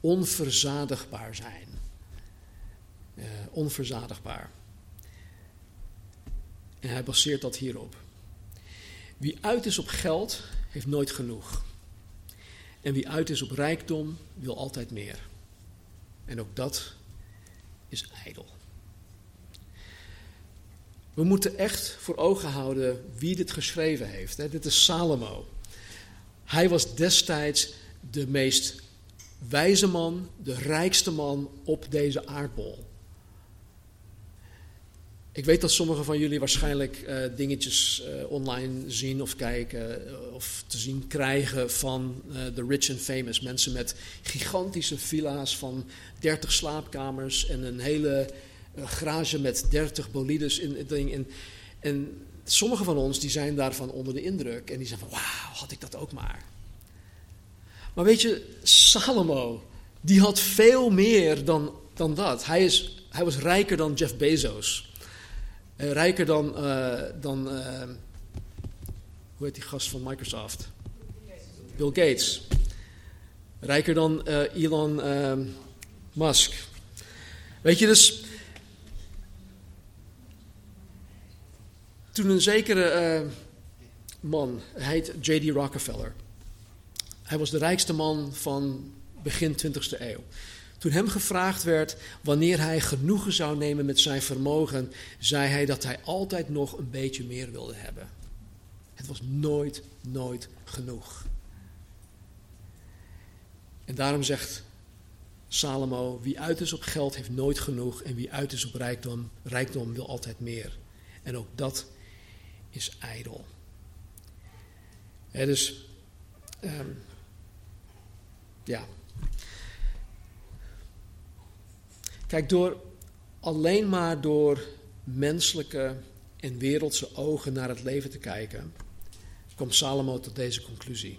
onverzadigbaar zijn. Uh, onverzadigbaar. En hij baseert dat hierop. Wie uit is op geld, heeft nooit genoeg. En wie uit is op rijkdom, wil altijd meer. En ook dat is ijdel. We moeten echt voor ogen houden wie dit geschreven heeft. Dit is Salomo. Hij was destijds de meest wijze man, de rijkste man op deze aardbol. Ik weet dat sommigen van jullie waarschijnlijk uh, dingetjes uh, online zien of kijken uh, of te zien krijgen van de rich and famous. Mensen met gigantische villa's van 30 slaapkamers en een hele garage met 30 bolides in het. En, en sommige van ons die zijn daarvan onder de indruk. En die zeggen van wauw, had ik dat ook maar. Maar weet je, Salomo, die had veel meer dan, dan dat. Hij is hij was rijker dan Jeff Bezos. Uh, rijker dan, uh, dan hoe heet die gast van Microsoft? Bill Gates. Rijker dan Elon Musk. Weet je, dus toen een zekere man, hij heet J.D. Rockefeller. Hij was de rijkste man van begin 20e eeuw. Toen hem gevraagd werd wanneer hij genoegen zou nemen met zijn vermogen, zei hij dat hij altijd nog een beetje meer wilde hebben. Het was nooit, nooit genoeg. En daarom zegt Salomo: wie uit is op geld heeft nooit genoeg en wie uit is op rijkdom, rijkdom wil altijd meer. En ook dat is ijdel. dus um, ja. Kijk, door alleen maar door menselijke en wereldse ogen naar het leven te kijken, kwam Salomo tot deze conclusie.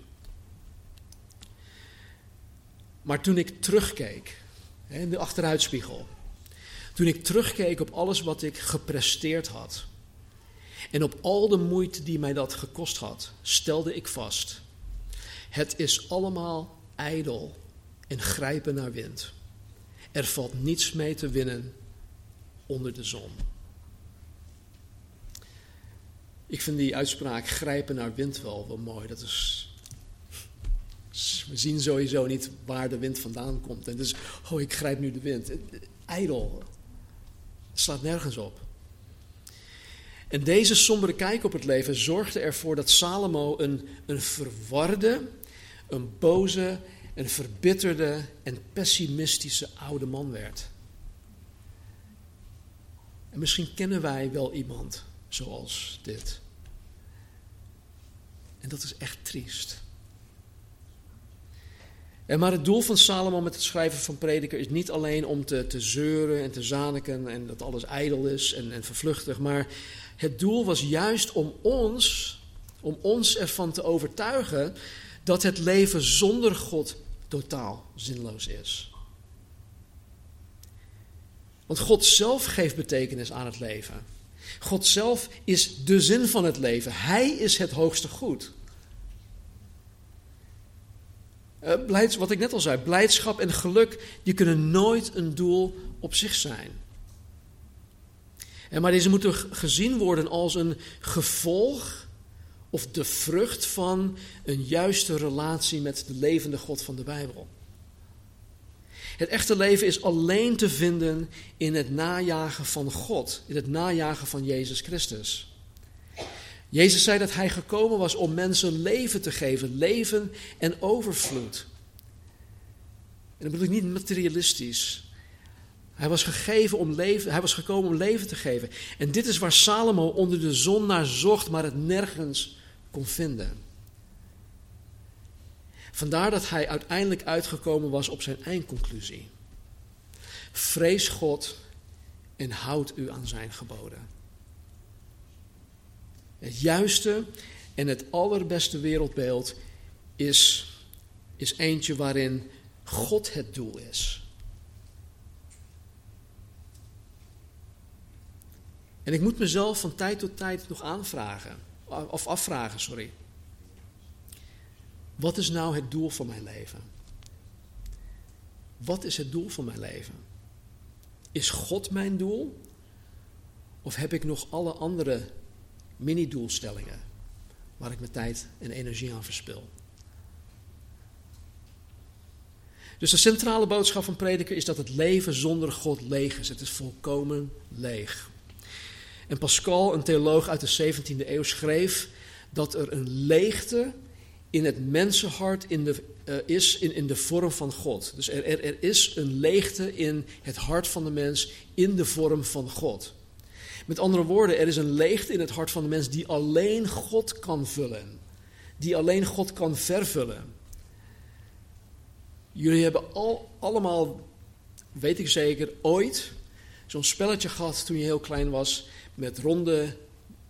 Maar toen ik terugkeek, in de achteruitspiegel, toen ik terugkeek op alles wat ik gepresteerd had en op al de moeite die mij dat gekost had, stelde ik vast: het is allemaal ijdel en grijpen naar wind. Er valt niets mee te winnen onder de zon. Ik vind die uitspraak grijpen naar wind wel wel mooi. Dat is. We zien sowieso niet waar de wind vandaan komt. En dus, oh, ik grijp nu de wind. Ijdel. Het slaat nergens op. En deze sombere kijk op het leven zorgde ervoor dat Salomo een, een verwarde, een boze, een verbitterde en pessimistische oude man werd. En misschien kennen wij wel iemand zoals dit. En dat is echt triest. En maar het doel van Salomo met het schrijven van prediker is niet alleen om te, te zeuren en te zaniken en dat alles ijdel is en, en vervluchtig, maar het doel was juist om ons, om ons ervan te overtuigen dat het leven zonder God totaal zinloos is. Want God zelf geeft betekenis aan het leven. God zelf is de zin van het leven. Hij is het hoogste goed. Uh, wat ik net al zei, blijdschap en geluk, die kunnen nooit een doel op zich zijn. En maar deze moeten gezien worden als een gevolg of de vrucht van een juiste relatie met de levende God van de Bijbel. Het echte leven is alleen te vinden in het najagen van God, in het najagen van Jezus Christus. Jezus zei dat hij gekomen was om mensen leven te geven, leven en overvloed. En dat bedoel ik niet materialistisch. Hij was, gegeven om leven, hij was gekomen om leven te geven. En dit is waar Salomo onder de zon naar zocht, maar het nergens kon vinden. Vandaar dat hij uiteindelijk uitgekomen was op zijn eindconclusie. Vrees God en houd u aan zijn geboden. Het juiste en het allerbeste wereldbeeld is, is eentje waarin God het doel is. En ik moet mezelf van tijd tot tijd nog aanvragen of afvragen, sorry. Wat is nou het doel van mijn leven? Wat is het doel van mijn leven? Is God mijn doel? Of heb ik nog alle andere mini-doelstellingen waar ik mijn tijd en energie aan verspil? Dus de centrale boodschap van prediker is dat het leven zonder God leeg is. Het is volkomen leeg. En Pascal, een theoloog uit de 17e eeuw, schreef dat er een leegte in het mensenhart in de, uh, is in, in de vorm van God. Dus er, er, er is een leegte in het hart van de mens in de vorm van God. Met andere woorden, er is een leegte in het hart van de mens die alleen God kan vullen. Die alleen God kan vervullen. Jullie hebben al, allemaal, weet ik zeker, ooit zo'n spelletje gehad toen je heel klein was met ronde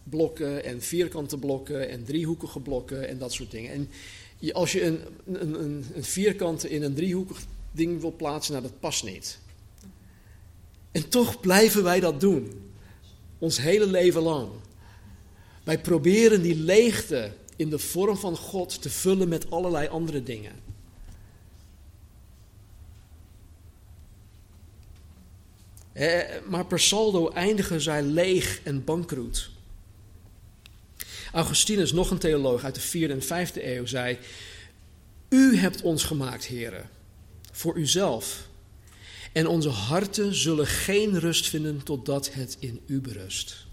blokken en vierkante blokken en driehoekige blokken en dat soort dingen. En als je een, een, een, een vierkante in een driehoekig ding wil plaatsen, nou dat past niet. En toch blijven wij dat doen. Ons hele leven lang. Wij proberen die leegte in de vorm van God te vullen met allerlei andere dingen. Maar per saldo eindigen zij leeg en bankroet. Augustinus, nog een theoloog uit de 4e en 5e eeuw, zei: U hebt ons gemaakt, heren, voor uzelf. En onze harten zullen geen rust vinden totdat het in u berust.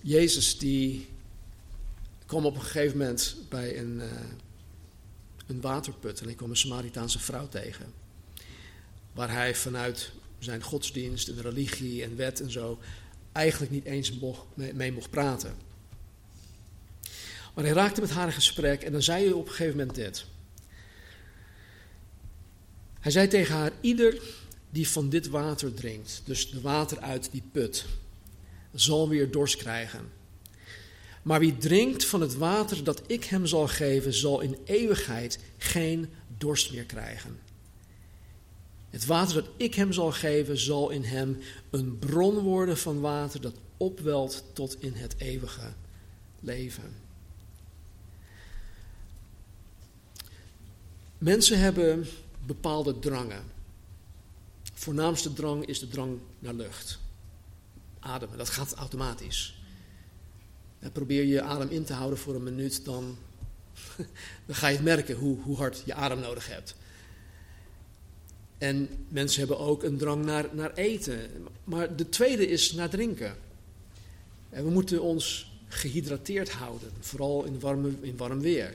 Jezus die kwam op een gegeven moment bij een, uh, een waterput en hij kwam een Samaritaanse vrouw tegen. Waar hij vanuit zijn godsdienst en religie en wet en zo eigenlijk niet eens mee mocht praten. Maar hij raakte met haar in gesprek en dan zei hij op een gegeven moment dit. Hij zei tegen haar: Ieder die van dit water drinkt, dus de water uit die put, zal weer dorst krijgen. Maar wie drinkt van het water dat ik hem zal geven, zal in eeuwigheid geen dorst meer krijgen. Het water dat ik hem zal geven, zal in hem een bron worden van water dat opwelt tot in het eeuwige leven. Mensen hebben bepaalde drangen. Voornaamste drang is de drang naar lucht. Ademen, dat gaat automatisch. Probeer je adem in te houden voor een minuut, dan, dan ga je merken hoe, hoe hard je adem nodig hebt. En mensen hebben ook een drang naar, naar eten. Maar de tweede is naar drinken. En we moeten ons gehydrateerd houden, vooral in, warme, in warm weer.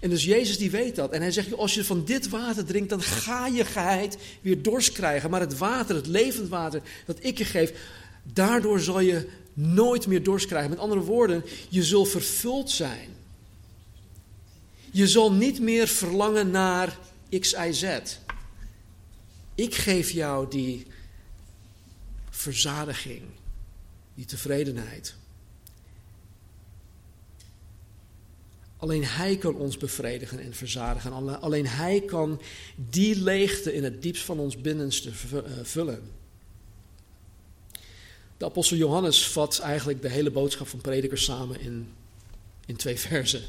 En dus Jezus die weet dat. En hij zegt, als je van dit water drinkt, dan ga je geheid weer dorst krijgen. Maar het water, het levend water dat ik je geef, daardoor zal je nooit meer dorst krijgen. Met andere woorden, je zult vervuld zijn. Je zal niet meer verlangen naar X, Y, Z. Ik geef jou die verzadiging, die tevredenheid. Alleen Hij kan ons bevredigen en verzadigen. Alleen Hij kan die leegte in het diepst van ons binnenste eh, vullen. De apostel Johannes vat eigenlijk de hele boodschap van predikers samen in, in twee versen.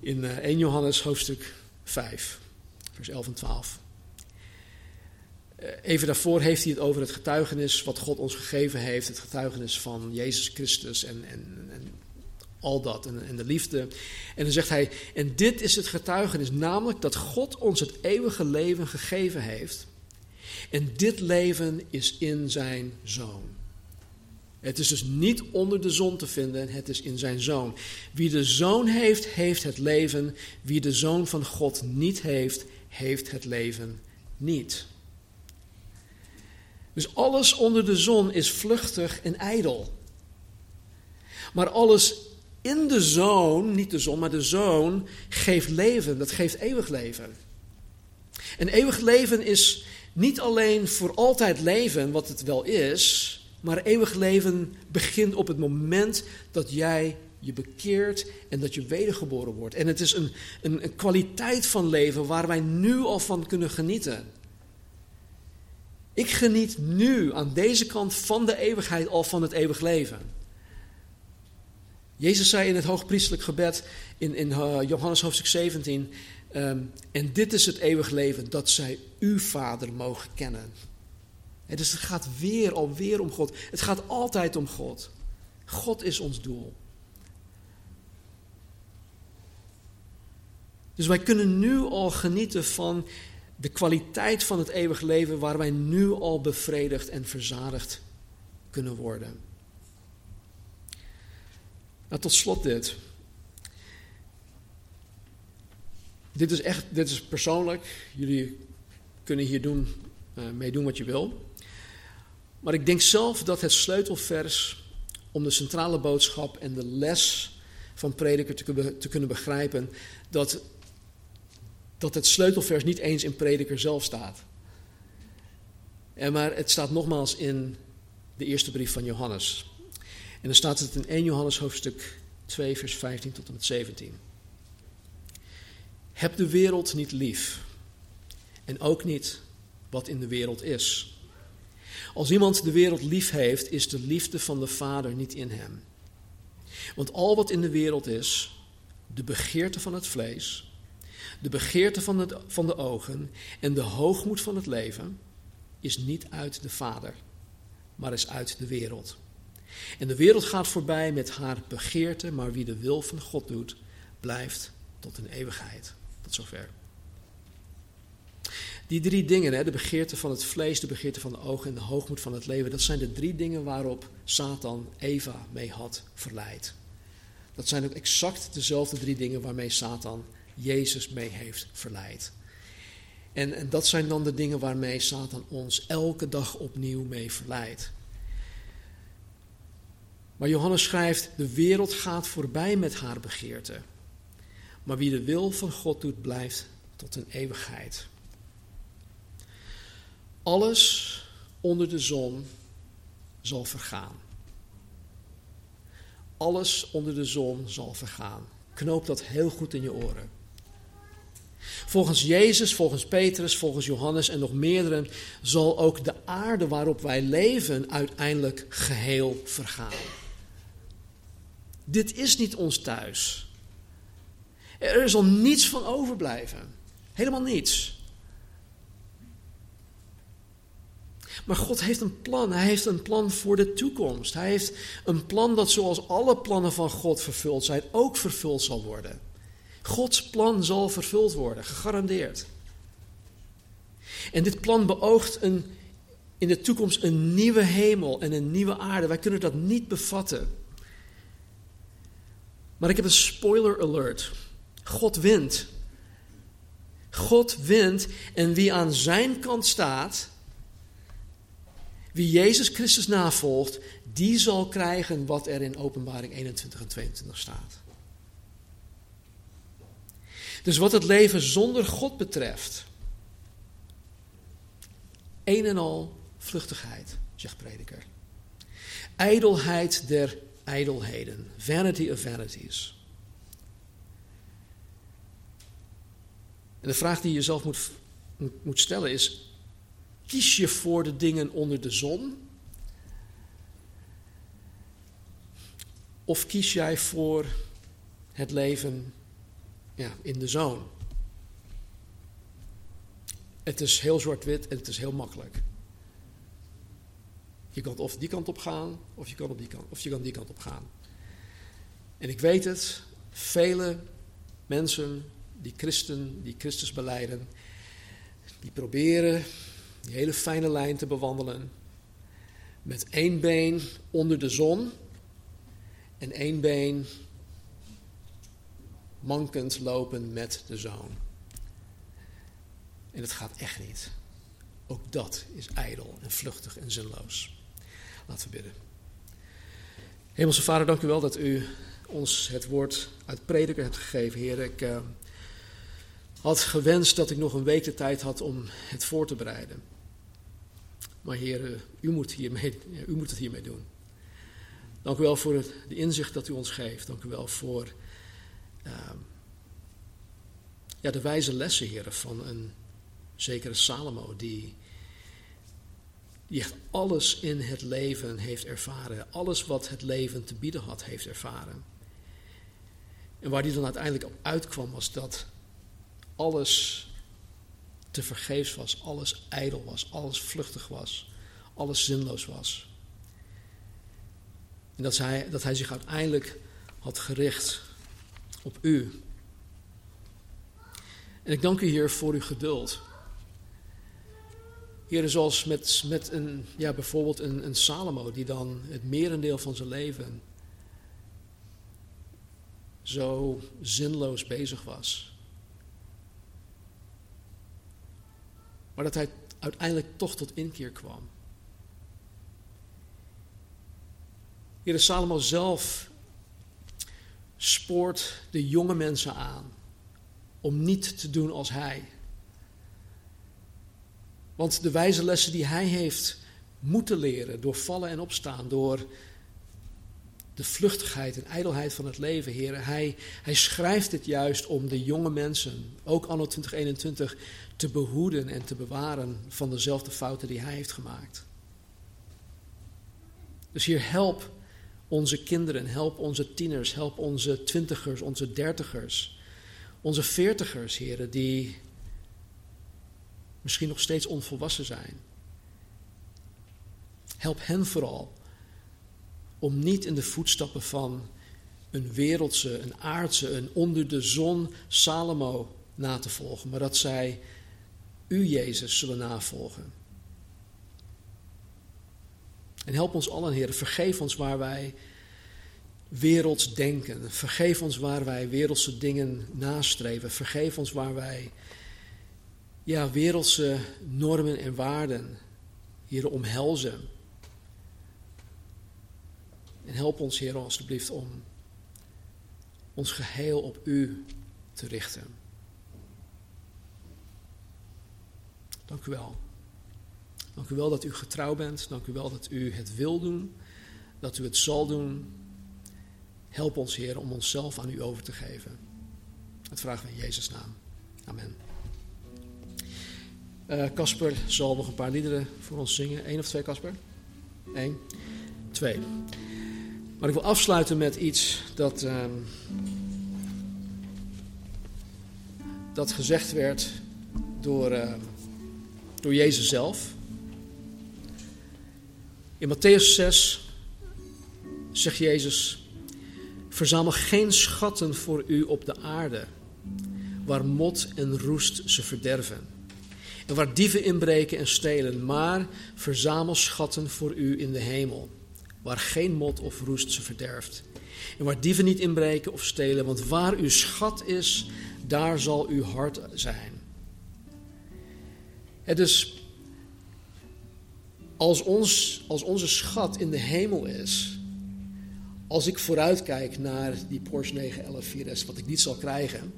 In 1 eh, Johannes hoofdstuk 5, vers 11 en 12. Eh, even daarvoor heeft hij het over het getuigenis wat God ons gegeven heeft. Het getuigenis van Jezus Christus en, en, en al dat en, en de liefde. En dan zegt hij, en dit is het getuigenis, namelijk dat God ons het eeuwige leven gegeven heeft. En dit leven is in zijn zoon. Het is dus niet onder de zon te vinden, het is in zijn zoon. Wie de zoon heeft, heeft het leven. Wie de zoon van God niet heeft, heeft het leven niet. Dus alles onder de zon is vluchtig en ijdel. Maar alles in de zoon, niet de zon, maar de zoon geeft leven. Dat geeft eeuwig leven. En eeuwig leven is niet alleen voor altijd leven, wat het wel is, maar eeuwig leven begint op het moment dat jij je bekeert en dat je wedergeboren wordt. En het is een, een, een kwaliteit van leven waar wij nu al van kunnen genieten. Ik geniet nu aan deze kant van de eeuwigheid al van het eeuwig leven. Jezus zei in het hoogpriestelijk gebed in, in uh, Johannes hoofdstuk 17, ehm, en dit is het eeuwig leven, dat zij uw Vader mogen kennen. dus het gaat weer alweer om God. Het gaat altijd om God. God is ons doel. Dus wij kunnen nu al genieten van de kwaliteit van het eeuwig leven waar wij nu al bevredigd en verzadigd kunnen worden. Nou, tot slot dit. Dit is echt, dit is persoonlijk. Jullie kunnen hier doen, uh, mee doen wat je wil. Maar ik denk zelf dat het sleutelvers om de centrale boodschap en de les van prediker te, te kunnen begrijpen, dat, dat het sleutelvers niet eens in prediker zelf staat. En maar het staat nogmaals in de eerste brief van Johannes. En dan staat het in 1 Johannes hoofdstuk 2, vers 15 tot en met 17. Heb de wereld niet lief. En ook niet wat in de wereld is. Als iemand de wereld lief heeft, is de liefde van de Vader niet in hem. Want al wat in de wereld is, de begeerte van het vlees, de begeerte van, het, van de ogen en de hoogmoed van het leven, is niet uit de Vader, maar is uit de wereld. En de wereld gaat voorbij met haar begeerte, maar wie de wil van God doet, blijft tot een eeuwigheid. Tot zover. Die drie dingen, hè, de begeerte van het vlees, de begeerte van de ogen en de hoogmoed van het leven, dat zijn de drie dingen waarop Satan Eva mee had verleid. Dat zijn ook exact dezelfde drie dingen waarmee Satan Jezus mee heeft verleid. En, en dat zijn dan de dingen waarmee Satan ons elke dag opnieuw mee verleidt. Maar Johannes schrijft: De wereld gaat voorbij met haar begeerte. Maar wie de wil van God doet, blijft tot een eeuwigheid. Alles onder de zon zal vergaan. Alles onder de zon zal vergaan. Knoop dat heel goed in je oren. Volgens Jezus, volgens Petrus, volgens Johannes en nog meerdere zal ook de aarde waarop wij leven uiteindelijk geheel vergaan. Dit is niet ons thuis. Er zal niets van overblijven. Helemaal niets. Maar God heeft een plan. Hij heeft een plan voor de toekomst. Hij heeft een plan dat zoals alle plannen van God vervuld zijn, ook vervuld zal worden. Gods plan zal vervuld worden, gegarandeerd. En dit plan beoogt een, in de toekomst een nieuwe hemel en een nieuwe aarde. Wij kunnen dat niet bevatten. Maar ik heb een spoiler alert. God wint. God wint en wie aan zijn kant staat, wie Jezus Christus navolgt, die zal krijgen wat er in Openbaring 21 en 22 staat. Dus wat het leven zonder God betreft, een en al vluchtigheid, zegt prediker. Ijdelheid der ijdelheden. Vanity of vanities. En de vraag die je jezelf moet, moet stellen is: kies je voor de dingen onder de zon? Of kies jij voor het leven ja, in de zon? Het is heel zwart-wit en het is heel makkelijk. Je kan of die kant op gaan, of je kan, op die kant, of je kan die kant op gaan. En ik weet het, vele mensen die christen, die Christus beleiden, die proberen die hele fijne lijn te bewandelen. Met één been onder de zon en één been mankend lopen met de zon. En het gaat echt niet. Ook dat is ijdel en vluchtig en zinloos. Laten we bidden. Hemelse Vader, dank u wel dat u ons het woord uit prediker hebt gegeven, Heer. Ik uh, had gewenst dat ik nog een week de tijd had om het voor te bereiden. Maar Heer, u moet, hiermee, u moet het hiermee doen. Dank u wel voor het, de inzicht dat u ons geeft. Dank u wel voor uh, ja, de wijze lessen, Heer, van een zekere Salomo die die echt alles in het leven heeft ervaren. Alles wat het leven te bieden had, heeft ervaren. En waar die dan uiteindelijk op uitkwam, was dat alles te vergeefs was, alles ijdel was, alles vluchtig was, alles zinloos was. En dat hij, dat hij zich uiteindelijk had gericht op u. En ik dank u hier voor uw geduld. Heren, zoals met, met een, ja, bijvoorbeeld een, een Salomo, die dan het merendeel van zijn leven zo zinloos bezig was. Maar dat hij uiteindelijk toch tot inkeer kwam. Heer Salomo zelf spoort de jonge mensen aan om niet te doen als hij. Want de wijze lessen die hij heeft moeten leren door vallen en opstaan, door de vluchtigheid en ijdelheid van het leven, Heer. Hij, hij schrijft dit juist om de jonge mensen, ook anno 2021, te behoeden en te bewaren van dezelfde fouten die Hij heeft gemaakt. Dus hier help onze kinderen, help onze tieners, help onze twintigers, onze dertigers, onze veertigers, heren, die misschien nog steeds onvolwassen zijn. Help hen vooral om niet in de voetstappen van een wereldse, een aardse, een onder de zon Salomo na te volgen, maar dat zij u, Jezus, zullen navolgen. En help ons allen, Heer, vergeef ons waar wij werelds denken. Vergeef ons waar wij wereldse dingen nastreven. Vergeef ons waar wij ja, wereldse normen en waarden hier omhelzen. En help ons, Heer, alstublieft, om ons geheel op U te richten. Dank u wel. Dank u wel dat u getrouw bent. Dank u wel dat u het wil doen. Dat u het zal doen. Help ons, Heer, om onszelf aan u over te geven. Dat vragen we in Jezus' naam. Amen. Eh, Casper zal nog een paar liederen voor ons zingen. Eén of twee, Casper? Eén. Twee. Maar ik wil afsluiten met iets dat, uh, dat gezegd werd door, uh, door Jezus zelf. In Matthäus 6 zegt Jezus: Verzamel geen schatten voor u op de aarde, waar mot en roest ze verderven. En waar dieven inbreken en stelen, maar verzamel schatten voor u in de hemel waar geen mot of roest ze verderft. En waar dieven niet inbreken of stelen, want waar uw schat is, daar zal uw hart zijn. Dus als, ons, als onze schat in de hemel is, als ik vooruitkijk naar die Porsche 911 4S, wat ik niet zal krijgen,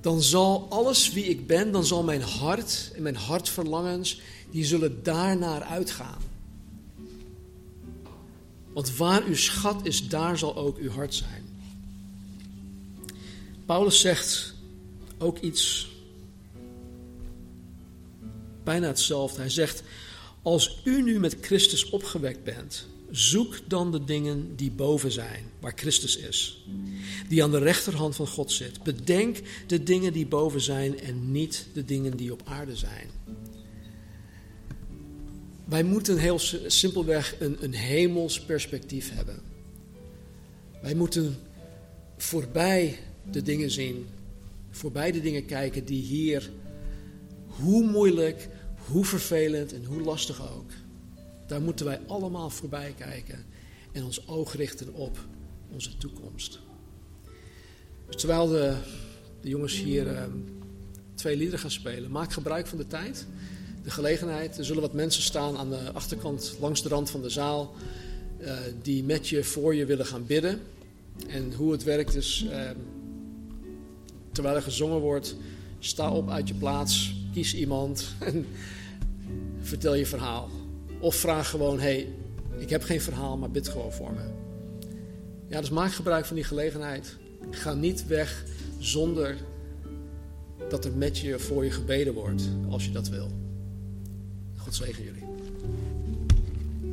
dan zal alles wie ik ben, dan zal mijn hart en mijn hartverlangens, die zullen daarnaar uitgaan. Want waar uw schat is, daar zal ook uw hart zijn. Paulus zegt ook iets bijna hetzelfde. Hij zegt: Als u nu met Christus opgewekt bent, zoek dan de dingen die boven zijn, waar Christus is, die aan de rechterhand van God zit. Bedenk de dingen die boven zijn en niet de dingen die op aarde zijn. Wij moeten heel simpelweg een, een hemels perspectief hebben. Wij moeten voorbij de dingen zien, voorbij de dingen kijken die hier, hoe moeilijk, hoe vervelend en hoe lastig ook, daar moeten wij allemaal voorbij kijken en ons oog richten op onze toekomst. Dus terwijl de, de jongens hier uh, twee liederen gaan spelen, maak gebruik van de tijd de gelegenheid. Er zullen wat mensen staan aan de achterkant, langs de rand van de zaal, uh, die met je voor je willen gaan bidden. En hoe het werkt is, uh, terwijl er gezongen wordt, sta op uit je plaats, kies iemand vertel je verhaal. Of vraag gewoon, hey, ik heb geen verhaal, maar bid gewoon voor me. Ja, dus maak gebruik van die gelegenheid. Ga niet weg zonder dat er met je voor je gebeden wordt, als je dat wil. God zegen jullie.